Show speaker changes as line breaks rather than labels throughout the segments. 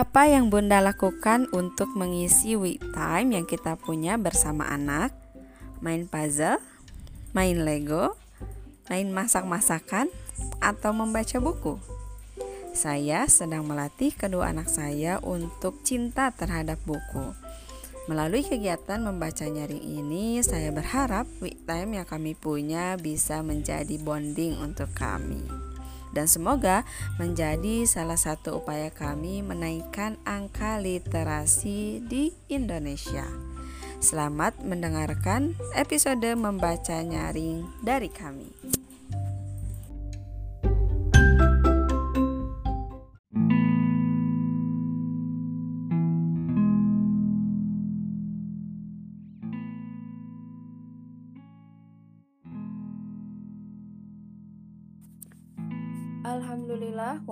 Apa yang Bunda lakukan untuk mengisi week time yang kita punya bersama anak? Main puzzle, main Lego, main masak-masakan, atau membaca buku? Saya sedang melatih kedua anak saya untuk cinta terhadap buku. Melalui kegiatan membaca nyaring ini, saya berharap week time yang kami punya bisa menjadi bonding untuk kami dan semoga menjadi salah satu upaya kami menaikkan angka literasi di Indonesia. Selamat mendengarkan episode membaca nyaring dari kami.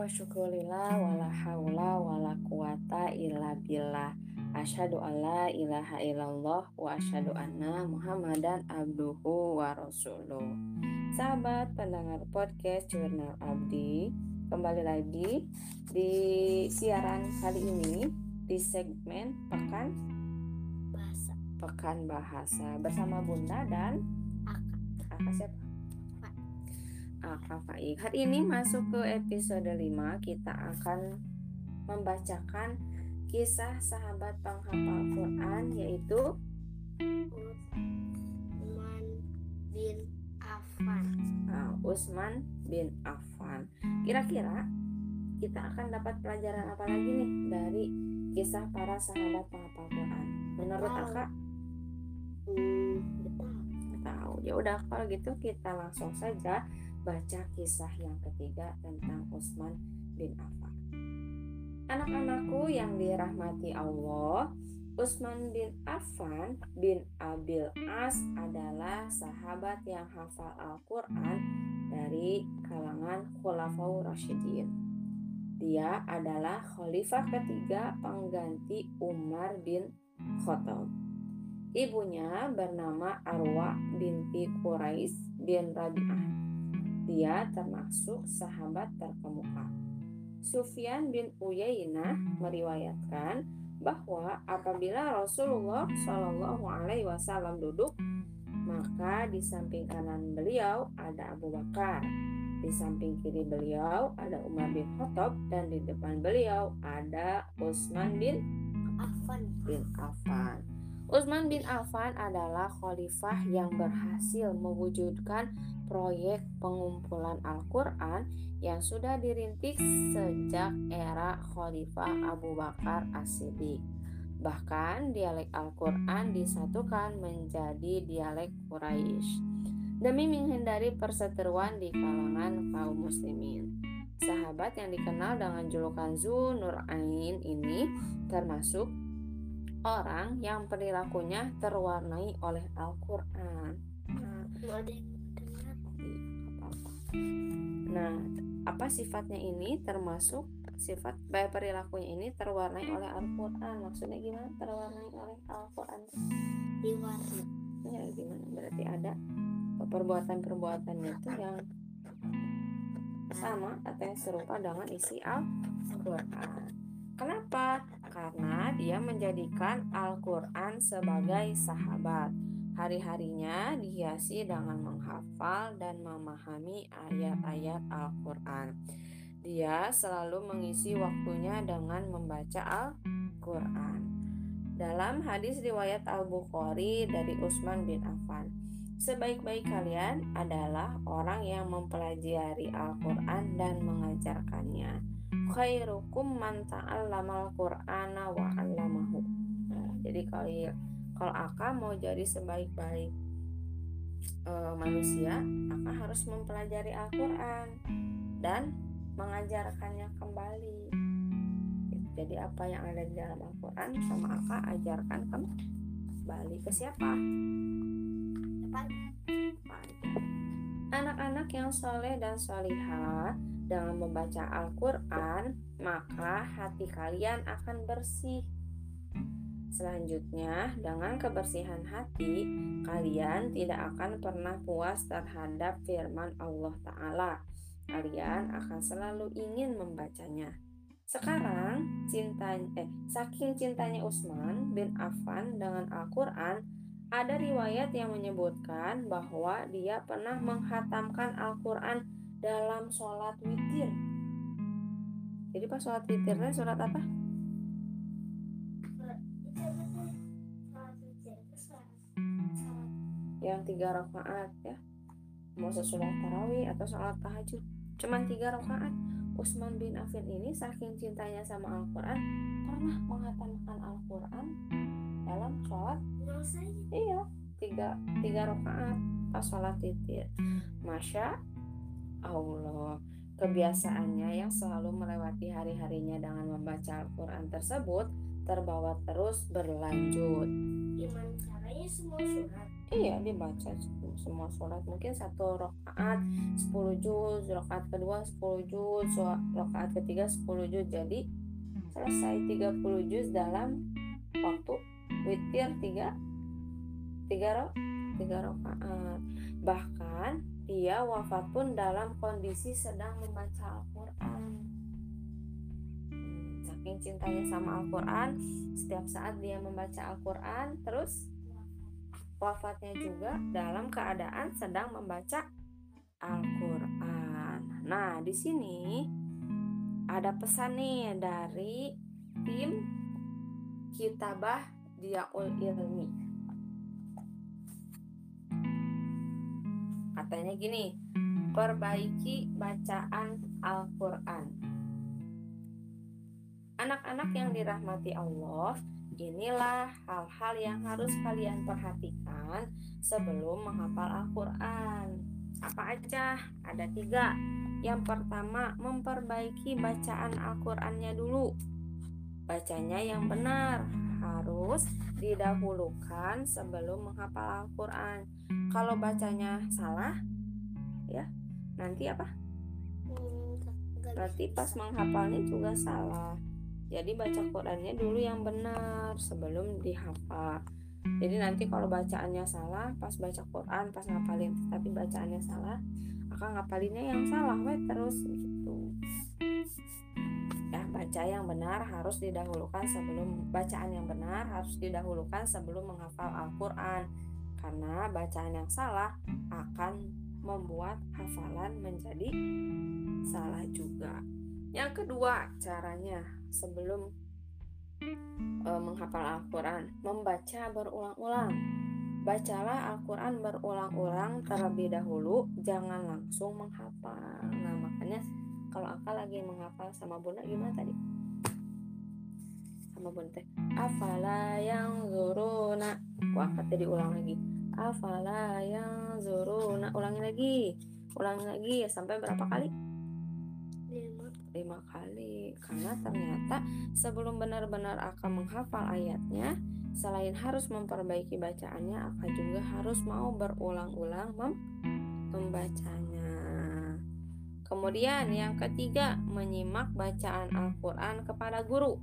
Wa syukurillah wa la hawla wa la quwata illa billah. Asyhadu alla ilaha illallah wa asyhadu anna muhammadan abduhu wa rasuluh. Sahabat pendengar podcast Jurnal Abdi Kembali lagi di siaran kali ini di segmen Pekan
bahasa.
Pekan Bahasa bersama Bunda dan
akak.
Aka siapa? Aka Faik. Hari ini masuk ke episode 5 kita akan membacakan kisah sahabat penghafal Quran yaitu
Utsman bin Affan
uh, Utsman bin Affan. Kira-kira kita akan dapat pelajaran apa lagi nih dari kisah para sahabat penghafal Quran? Menurut
Tahu.
Aka
hmm,
tahu. Ya udah kalau gitu kita langsung saja baca kisah yang ketiga tentang Utsman bin Affan. Anak-anakku yang dirahmati Allah, Utsman bin Affan bin Abil As adalah sahabat yang hafal Al-Quran dari kalangan Khulafaur Rasyidin. Dia adalah khalifah ketiga pengganti Umar bin Khattab. Ibunya bernama Arwa binti Quraisy bin Rabi'ah. Dia termasuk sahabat terkemuka. Sufyan bin Uyainah meriwayatkan bahwa apabila Rasulullah Shallallahu Alaihi Wasallam duduk, maka di samping kanan beliau ada Abu Bakar, di samping kiri beliau ada Umar bin Khattab dan di depan beliau ada Utsman bin
Affan
bin Affan. Utsman bin Affan adalah khalifah yang berhasil mewujudkan proyek pengumpulan Al-Quran yang sudah dirintis sejak era Khalifah Abu Bakar As-Siddiq. Bahkan dialek Al-Quran disatukan menjadi dialek Quraisy demi menghindari perseteruan di kalangan kaum muslimin. Sahabat yang dikenal dengan julukan Zunurain ini termasuk orang yang perilakunya terwarnai oleh Al-Quran. Nah, apa-apa. Nah, apa sifatnya ini termasuk sifat baik perilakunya ini terwarnai oleh Al-Quran. Maksudnya gimana terwarnai oleh Al-Quran?
di warna
Ya gimana? Berarti ada perbuatan-perbuatannya itu yang sama atau yang serupa dengan isi Al-Quran. Kenapa? Karena dia menjadikan Al-Quran sebagai sahabat. Hari-harinya dihiasi dengan menghafal dan memahami ayat-ayat Al-Quran. Dia selalu mengisi waktunya dengan membaca Al-Quran. Dalam hadis riwayat Al-Bukhari dari Utsman bin Affan, sebaik-baik kalian adalah orang yang mempelajari Al-Quran dan mengajarkannya. Khairukum man ta'allamal Qur'ana wa 'allamahu. Nah, jadi kalau kalau Aka mau jadi sebaik-baik eh, manusia, Aka harus mempelajari Al-Quran dan mengajarkannya kembali. Jadi apa yang ada di dalam Al-Quran sama Aka ajarkan kembali ke siapa?
depan
Anak-anak yang soleh dan solihah dengan membaca Al-Quran, maka hati kalian akan bersih. Selanjutnya, dengan kebersihan hati, kalian tidak akan pernah puas terhadap firman Allah Ta'ala. Kalian akan selalu ingin membacanya. Sekarang cintanya eh saking cintanya Utsman bin Affan dengan Al-Qur'an, ada riwayat yang menyebutkan bahwa dia pernah menghatamkan Al-Qur'an dalam sholat witir. Jadi pas sholat witirnya sholat apa? Yang tiga rakaat ya. Mau sholat tarawih atau sholat tahajud, cuman tiga rakaat. Utsman bin Affan ini saking cintanya sama Al-Quran pernah menghatamkan Al-Quran dalam sholat iya tiga tiga rakaat pas sholat titir masya Allah. Kebiasaannya yang selalu melewati hari-harinya dengan membaca Al-Quran tersebut terbawa terus berlanjut.
Gimana caranya semua surat?
Iya dibaca semua sholat mungkin satu rakaat 10 juz rakaat kedua 10 juz rakaat ketiga 10 juz. Jadi selesai 30 juz dalam waktu witir 3 3 ro 3 rakaat. Bahkan dia wafat pun dalam kondisi sedang membaca Al-Quran Hmm, saking cintanya sama Al-Quran setiap saat dia membaca Al-Quran terus wafatnya juga dalam keadaan sedang membaca Al-Qur'an. Nah, di sini ada pesan nih dari tim Kitabah Diaul Ilmi. Katanya gini, perbaiki bacaan Al-Qur'an. Anak-anak yang dirahmati Allah, Inilah hal-hal yang harus kalian perhatikan sebelum menghafal Al-Quran. Apa aja? Ada tiga. Yang pertama, memperbaiki bacaan Al-Qurannya dulu. Bacanya yang benar harus didahulukan sebelum menghafal Al-Quran. Kalau bacanya salah, ya nanti apa? Berarti pas menghafalnya juga salah. Jadi baca Qurannya dulu yang benar sebelum dihafal. Jadi nanti kalau bacaannya salah, pas baca Quran, pas ngapalin, tapi bacaannya salah, akan ngapalinnya yang salah, we terus gitu. Baca yang benar harus didahulukan sebelum bacaan yang benar harus didahulukan sebelum menghafal Al-Qur'an. Karena bacaan yang salah akan membuat hafalan menjadi salah juga. Yang kedua, caranya sebelum e, menghafal Al-Quran, membaca berulang-ulang. Bacalah Al-Quran berulang-ulang terlebih dahulu, jangan langsung menghafal. Nah, makanya kalau akal lagi menghafal sama bunda gimana tadi? Sama bunda teh, afala yang zuruna. Aku angkat tadi ulang lagi. Afala yang zuruna. Ulangi lagi. Ulangi lagi sampai berapa kali? lima kali karena ternyata sebelum benar-benar akan menghafal ayatnya selain harus memperbaiki bacaannya akan juga harus mau berulang-ulang mem membacanya kemudian yang ketiga menyimak bacaan Al-Quran kepada guru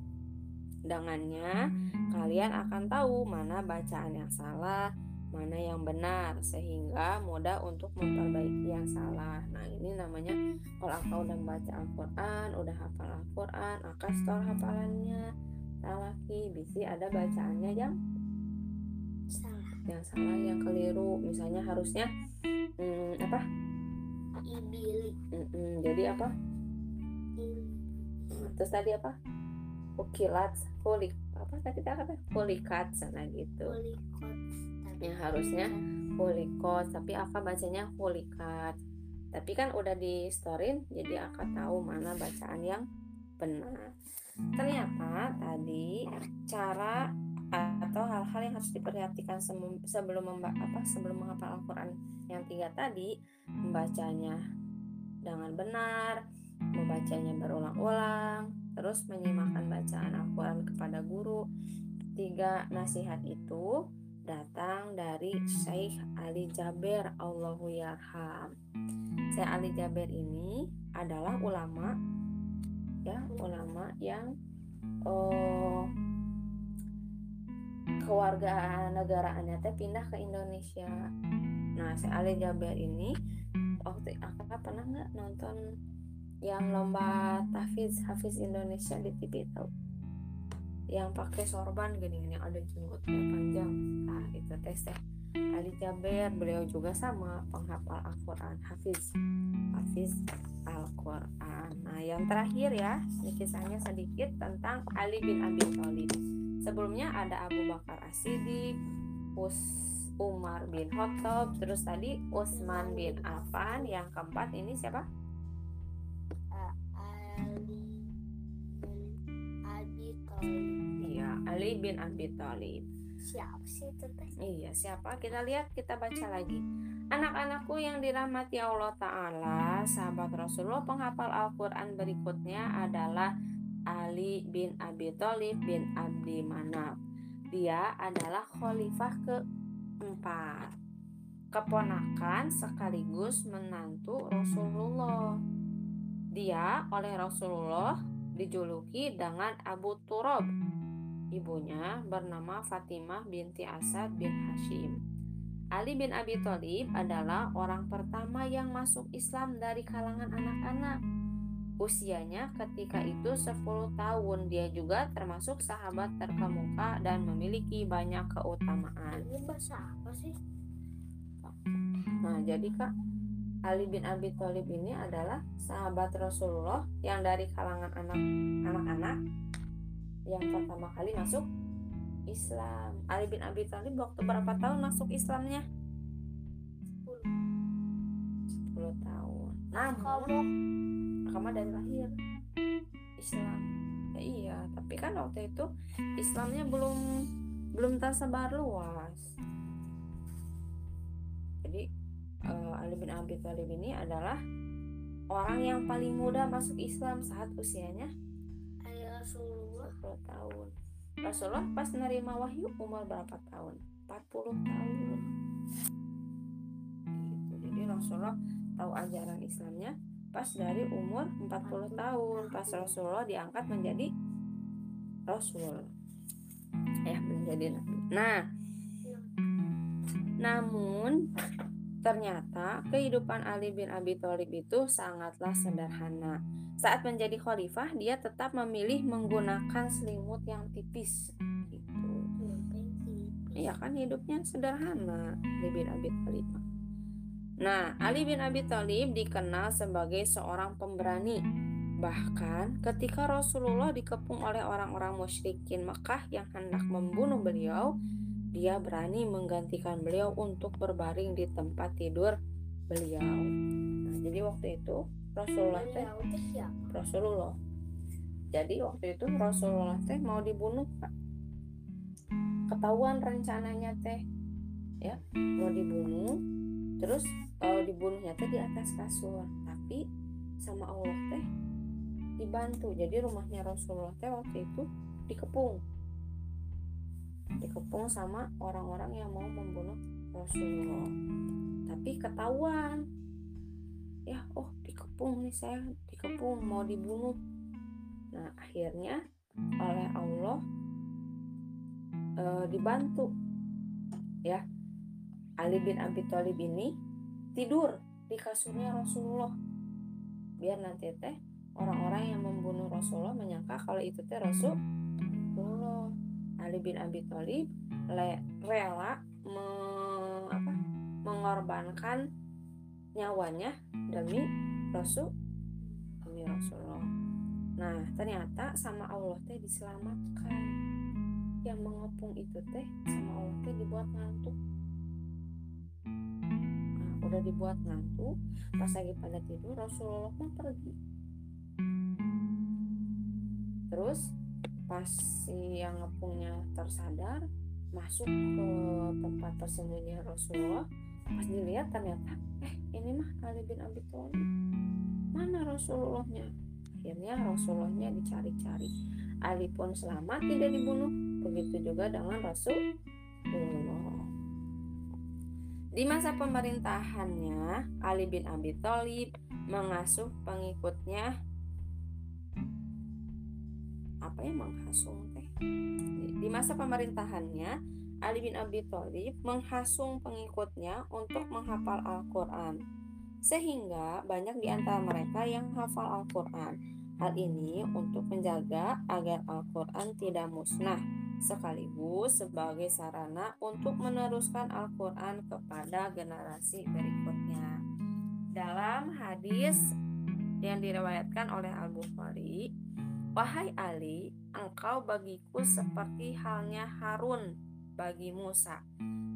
dengannya kalian akan tahu mana bacaan yang salah mana yang benar sehingga mudah untuk memperbaiki yang salah. Nah ini namanya kalau aku udah baca Al-Quran, udah hafal Al-Quran, akan store hafalannya, talaki, bisi ada bacaannya yang
salah,
yang salah, yang keliru. Misalnya harusnya hmm, apa?
Ibili,
hmm, jadi apa? Terus tadi apa? Ukilat, kulik, apa tadi kata? Kulikat sana gitu.
polikot,
yang harusnya holikot tapi Aka bacanya holikat tapi kan udah di storin jadi Aka tahu mana bacaan yang benar ternyata tadi cara atau hal-hal yang harus diperhatikan sebelum memba apa sebelum menghafal Al-Quran yang tiga tadi membacanya dengan benar membacanya berulang-ulang terus menyimakkan bacaan Al-Quran kepada guru tiga nasihat itu datang dari Syekh Ali Jaber Allahu yarham. Syekh Ali Jaber ini adalah ulama ya, ulama yang oh, keluarga negaraannya teh pindah ke Indonesia. Nah, Syekh Ali Jaber ini waktu aku pernah nggak nonton yang lomba tahfiz hafiz Indonesia di TV tahu yang pakai sorban gini-gini ada jenggotnya panjang. Nah itu tes teh Ali Jaber. Beliau juga sama penghafal Al-Quran Hafiz Hafiz Al-Quran. Nah yang terakhir ya ini kisahnya sedikit tentang Ali bin Abi Thalib sebelumnya ada Abu Bakar As-Siddiq Us Umar bin Khattab terus tadi Utsman bin Affan yang keempat ini siapa
Ali bin Abi Thalib.
Iya Ali bin Abi Thalib
Siapa sih itu teh?
Iya, siapa? Kita lihat, kita baca lagi. Anak-anakku yang dirahmati Allah Ta'ala, sahabat Rasulullah penghafal Al-Quran berikutnya adalah Ali bin Abi Thalib bin Abdi Manaf. Dia adalah khalifah keempat. Keponakan sekaligus menantu Rasulullah. Dia oleh Rasulullah dijuluki dengan Abu Turab Ibunya bernama Fatimah binti Asad bin Hashim. Ali bin Abi Thalib adalah orang pertama yang masuk Islam dari kalangan anak-anak. Usianya ketika itu 10 tahun. Dia juga termasuk sahabat terkemuka dan memiliki banyak keutamaan.
Ini bahasa apa sih?
Nah, jadi Kak, Ali bin Abi Thalib ini adalah sahabat Rasulullah yang dari kalangan anak anak-anak yang pertama kali masuk Islam. Ali bin Abi Thalib waktu berapa tahun masuk Islamnya? 10 tahun. Nah,
Kamu
Akama dari lahir Islam. Ya, iya, tapi kan waktu itu Islamnya belum belum tersebar luas. Jadi eh, Ali bin Abi Thalib ini adalah orang yang paling muda masuk Islam saat usianya
ayah Rasulullah
10 tahun. Rasulullah pas nerima wahyu umur berapa tahun? 40 tahun. Gitu. Jadi Rasulullah tahu ajaran Islamnya pas dari umur 40 tahun. Pas Rasulullah diangkat menjadi Rasul. Ya, menjadi nabi. Nah, namun ternyata kehidupan Ali bin Abi Thalib itu sangatlah sederhana. Saat menjadi khalifah, dia tetap memilih menggunakan selimut yang tipis. Gitu. Iya kan hidupnya sederhana Ali bin Abi Thalib. Nah, Ali bin Abi Thalib dikenal sebagai seorang pemberani. Bahkan ketika Rasulullah dikepung oleh orang-orang musyrikin Mekah yang hendak membunuh beliau, dia berani menggantikan beliau untuk berbaring di tempat tidur beliau. Nah, jadi waktu itu Rasulullah teh? Rasulullah. Jadi waktu itu Rasulullah teh mau dibunuh. Ketahuan rencananya teh ya mau dibunuh terus kalau dibunuhnya teh di atas kasur. Tapi sama Allah teh dibantu. Jadi rumahnya Rasulullah teh waktu itu dikepung. Dikepung sama orang-orang yang mau membunuh Rasulullah. Tapi ketahuan. Ya oh dikepung nih saya dikepung mau dibunuh. Nah akhirnya oleh Allah eh, dibantu. Ya Ali bin Abi Thalib ini tidur di kasurnya Rasulullah biar nanti teh orang-orang yang membunuh Rasulullah menyangka kalau itu teh Rasulullah Ali bin Abi Thalib rela me- apa, mengorbankan nyawanya demi Rasul demi Rasulullah. Nah ternyata sama Allah teh diselamatkan. Yang mengepung itu teh sama Allah teh dibuat ngantuk. Nah, udah dibuat ngantuk, pas lagi pada tidur Rasulullah pun pergi. Terus pas si yang ngepungnya tersadar masuk ke tempat tersembunyi Rasulullah pas dilihat ternyata eh ini mah Ali bin Abi Thalib. Mana Rasulullahnya? Akhirnya Rasulullahnya dicari-cari. Ali pun selamat tidak dibunuh. Begitu juga dengan Rasulullah di masa pemerintahannya Ali bin Abi Thalib mengasuh pengikutnya apa ya menghasung teh di masa pemerintahannya Ali bin Abi Thalib menghasung pengikutnya untuk menghafal Al-Quran. sehingga banyak di antara mereka yang hafal Al-Quran. Hal ini untuk menjaga agar Al-Quran tidak musnah, sekaligus sebagai sarana untuk meneruskan Al-Quran kepada generasi berikutnya. Dalam hadis yang diriwayatkan oleh Al-Bukhari, Wahai Ali, engkau bagiku seperti halnya Harun bagi Musa.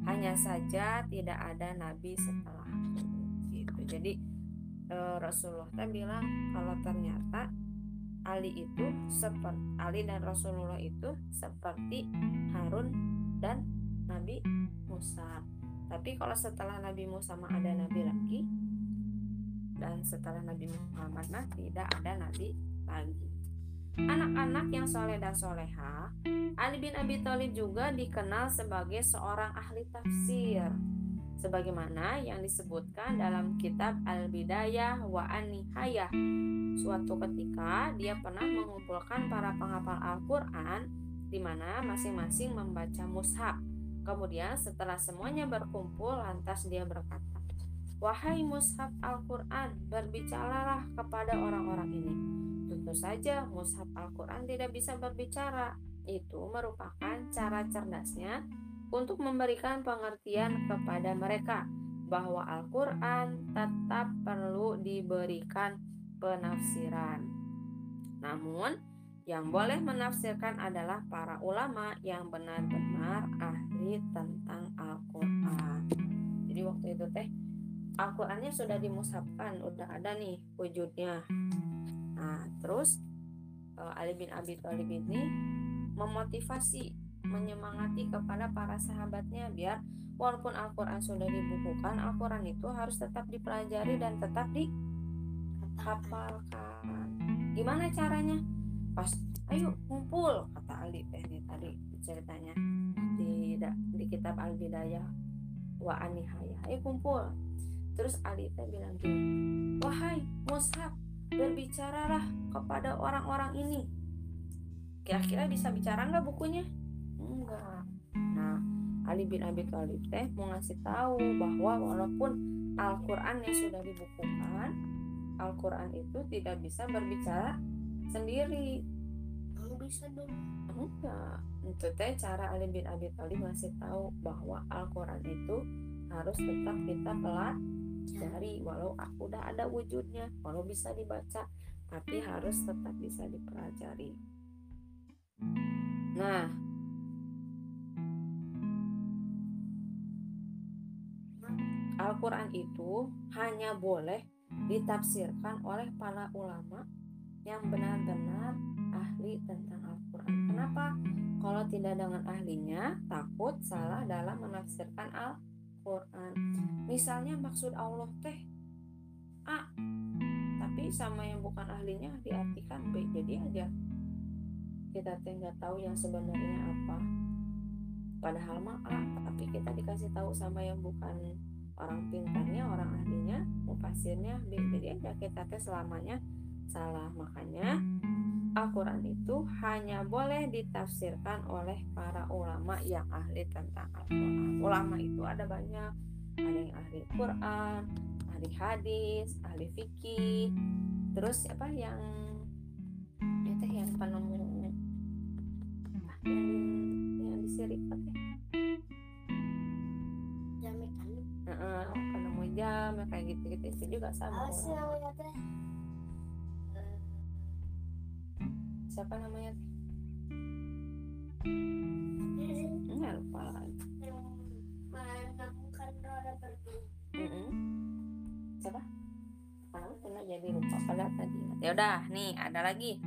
Hanya saja tidak ada nabi setelah gitu. Jadi e, Rasulullah bilang kalau ternyata Ali itu seperti Ali dan Rasulullah itu seperti Harun dan Nabi Musa. Tapi kalau setelah Nabi Musa ada nabi lagi dan setelah Nabi Muhammad nah tidak ada nabi lagi anak-anak yang soleh dan soleha, Ali bin Abi Thalib juga dikenal sebagai seorang ahli tafsir. Sebagaimana yang disebutkan dalam kitab Al-Bidayah wa An-Nihayah. Suatu ketika dia pernah mengumpulkan para penghafal Al-Quran di mana masing-masing membaca mushaf. Kemudian setelah semuanya berkumpul lantas dia berkata, Wahai mushaf Al-Quran, berbicaralah kepada orang-orang ini Tentu saja mushaf Al-Quran tidak bisa berbicara. Itu merupakan cara cerdasnya untuk memberikan pengertian kepada mereka bahwa Al-Quran tetap perlu diberikan penafsiran. Namun, yang boleh menafsirkan adalah para ulama yang benar-benar ahli tentang Al-Quran. Jadi waktu itu teh Al-Qurannya sudah dimusabkan, udah ada nih wujudnya. Nah, terus uh, Ali bin Abi Thalib ini memotivasi, menyemangati kepada para sahabatnya biar walaupun Al-Qur'an sudah dibukukan, Al-Qur'an itu harus tetap dipelajari dan tetap dihafalkan. Gimana caranya? Pas ayo kumpul kata Ali teh tadi ceritanya di di kitab Al-Bidayah wa Anihaya. Ayo kumpul. Terus Ali teh bilang gini, "Wahai mushaf, berbicaralah kepada orang-orang ini kira-kira bisa bicara nggak bukunya enggak. Nah Ali bin Abi Thalib teh mau ngasih tahu bahwa walaupun Al-Quran yang sudah dibukukan Al-Quran itu tidak bisa berbicara sendiri.
Kamu bisa dong.
Enggak. Itu teh cara Ali bin Abi Thalib ngasih tahu bahwa Al-Quran itu harus tetap kita pelajari dari walau aku udah ada wujudnya walau bisa dibaca tapi harus tetap bisa dipelajari. Nah Al-Quran itu hanya boleh ditafsirkan oleh para ulama yang benar-benar ahli tentang Al-Quran. Kenapa? Kalau tidak dengan ahlinya, takut salah dalam menafsirkan Al-Quran Quran misalnya maksud Allah teh A tapi sama yang bukan ahlinya diartikan B jadi aja kita nggak tahu yang sebenarnya apa padahal mah A tapi kita dikasih tahu sama yang bukan orang pintarnya orang ahlinya mufasirnya B jadi aja kita teh selamanya salah makanya Al-Quran itu hanya boleh ditafsirkan oleh para ulama yang ahli tentang Al-Quran. Ulama itu ada banyak, ada yang ahli Quran, ahli hadis, ahli fikih, terus apa yang itu yang penemu yang yang disirikat ya. Jam kayak gitu-gitu itu juga sama.
Awas namanya teh.
siapa namanya? Nggak lupa. Lagi siapa? Aku pernah jadi lupa pada tadi. Ya udah nih ada lagi.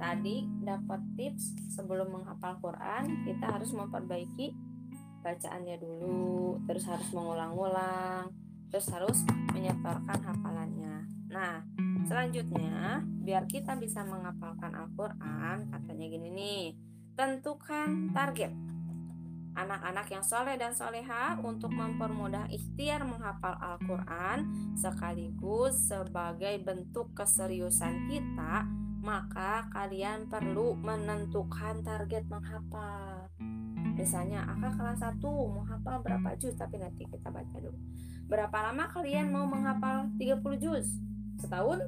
Tadi dapat tips sebelum menghafal Quran kita harus memperbaiki bacaannya dulu terus harus mengulang-ulang terus harus menyetorkan hafalannya nah Selanjutnya, biar kita bisa menghafalkan Al-Quran, katanya gini nih, tentukan target. Anak-anak yang soleh dan soleha untuk mempermudah ikhtiar menghafal Al-Quran sekaligus sebagai bentuk keseriusan kita, maka kalian perlu menentukan target menghafal. misalnya akak kelas 1 mau hafal berapa juz tapi nanti kita baca dulu berapa lama kalian mau menghafal 30 juz? Setahun?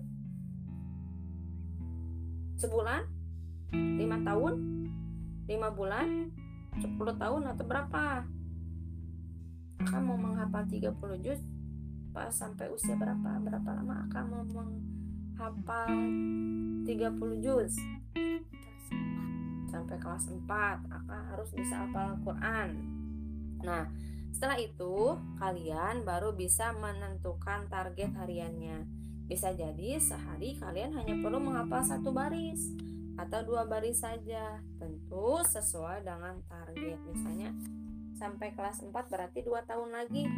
Sebulan? Lima tahun? Lima bulan? 10 tahun atau berapa? Akan mau menghafal 30 juz pas sampai usia berapa? Berapa lama akan mau menghafal 30 juz? Sampai kelas 4 akan harus bisa hafal Quran. Nah setelah itu kalian baru bisa menentukan target hariannya bisa jadi sehari kalian hanya perlu menghafal satu baris atau dua baris saja. Tentu sesuai dengan target. Misalnya sampai kelas 4 berarti dua tahun lagi.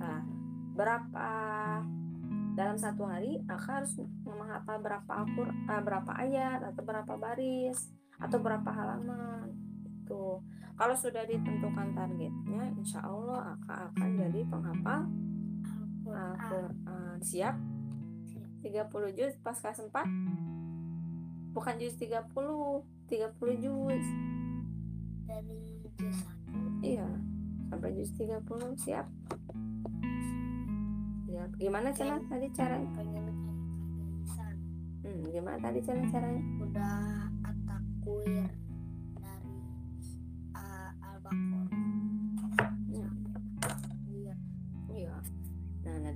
Nah, berapa dalam satu hari aku harus menghafal berapa akur, uh, berapa ayat atau berapa baris atau berapa halaman itu kalau sudah ditentukan targetnya insya Allah akan akan jadi penghafal Al-Quran. Siap? 30 juz pas kelas 4 bukan juz 30 30 juz.
Dari juz 1
iya sampai juz 30 siap? Siap. Gimana cara tadi caranya?
Pengen
hmm, gimana tadi cara caranya?
Udah atakuir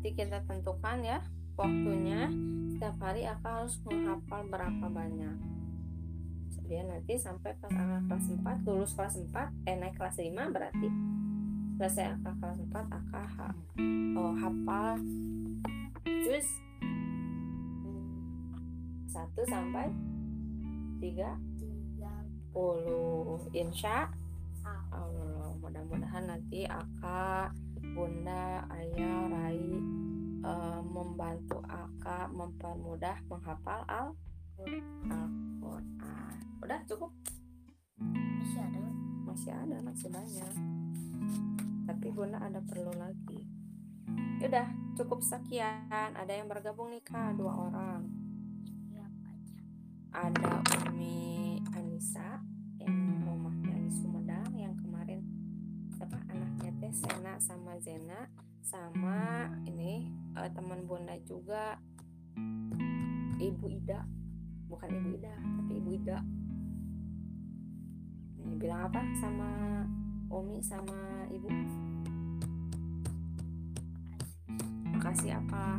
nanti kita tentukan ya waktunya. Setiap hari akan harus menghafal berapa banyak. Dia nanti sampai pas angka kelas 4 lulus kelas 4 eh naik kelas 5 berarti. Selesai angka kelas 4 akan ha, oh, hafal juz 1 sampai 30
tiga
insya
ah,
Allah mudah-mudahan nanti Aka Bunda Ayah Rai eh, membantu Aka mempermudah menghafal Al Al-Quran. Udah cukup?
Masih ada?
Masih ada masih banyak. Tapi Bunda ada perlu lagi. Udah cukup sekian. Ada yang bergabung nih kak? Dua orang.
Aja
ada Umi Anissa teh Sena sama Zena sama ini eh, teman Bunda juga. Ibu Ida. Bukan Ibu Ida tapi Ibu Ida. Ini bilang apa? Sama Umi sama Ibu. Makasih apa?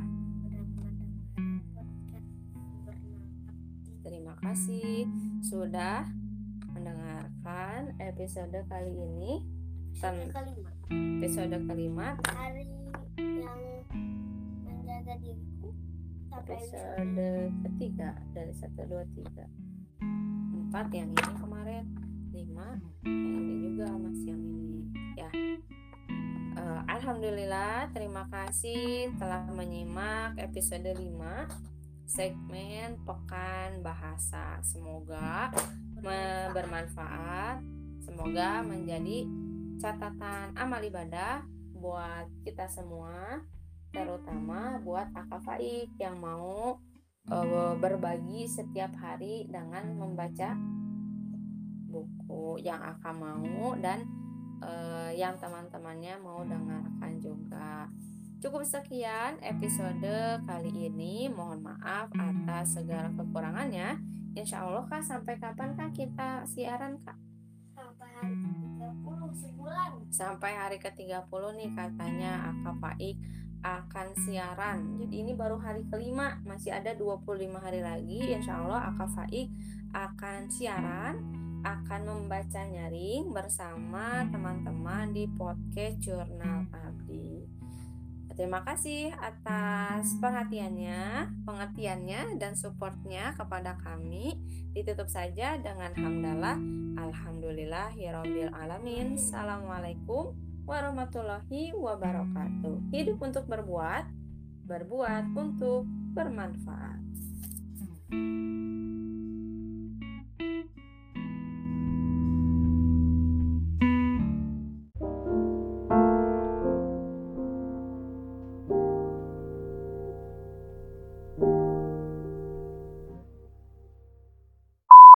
Terima kasih sudah mendengarkan episode kali ini.
Episode
Ten-
kelima
Episode kelima,
hari yang menjaga diriku sampai
episode ketiga dari satu dua tiga empat yang ini kemarin lima yang ini juga masih yang ini ya. Eh, Alhamdulillah, terima kasih telah menyimak episode 5 segmen Pekan Bahasa. Semoga bermanfaat. Semoga menjadi catatan amal ibadah buat kita semua, terutama buat akal faik yang mau eh, berbagi setiap hari dengan membaca buku yang akan mau dan eh, yang teman-temannya mau dengarkan juga. Cukup sekian episode kali ini. Mohon maaf atas segala kekurangannya. Insya Allah kak sampai kapan kak kita siaran kak?
sampai hari 30 sebulan
Sampai hari ke-30 nih katanya Aka Faik akan siaran. Jadi ini baru hari kelima, masih ada 25 hari lagi. Insya Allah Faik akan siaran, akan membaca nyaring bersama teman-teman di podcast Jurnal. Terima kasih atas perhatiannya, pengertiannya, dan supportnya kepada kami. Ditutup saja dengan hamdalah. Alhamdulillahirabbil alamin. Assalamualaikum warahmatullahi wabarakatuh. Hidup untuk berbuat, berbuat untuk bermanfaat.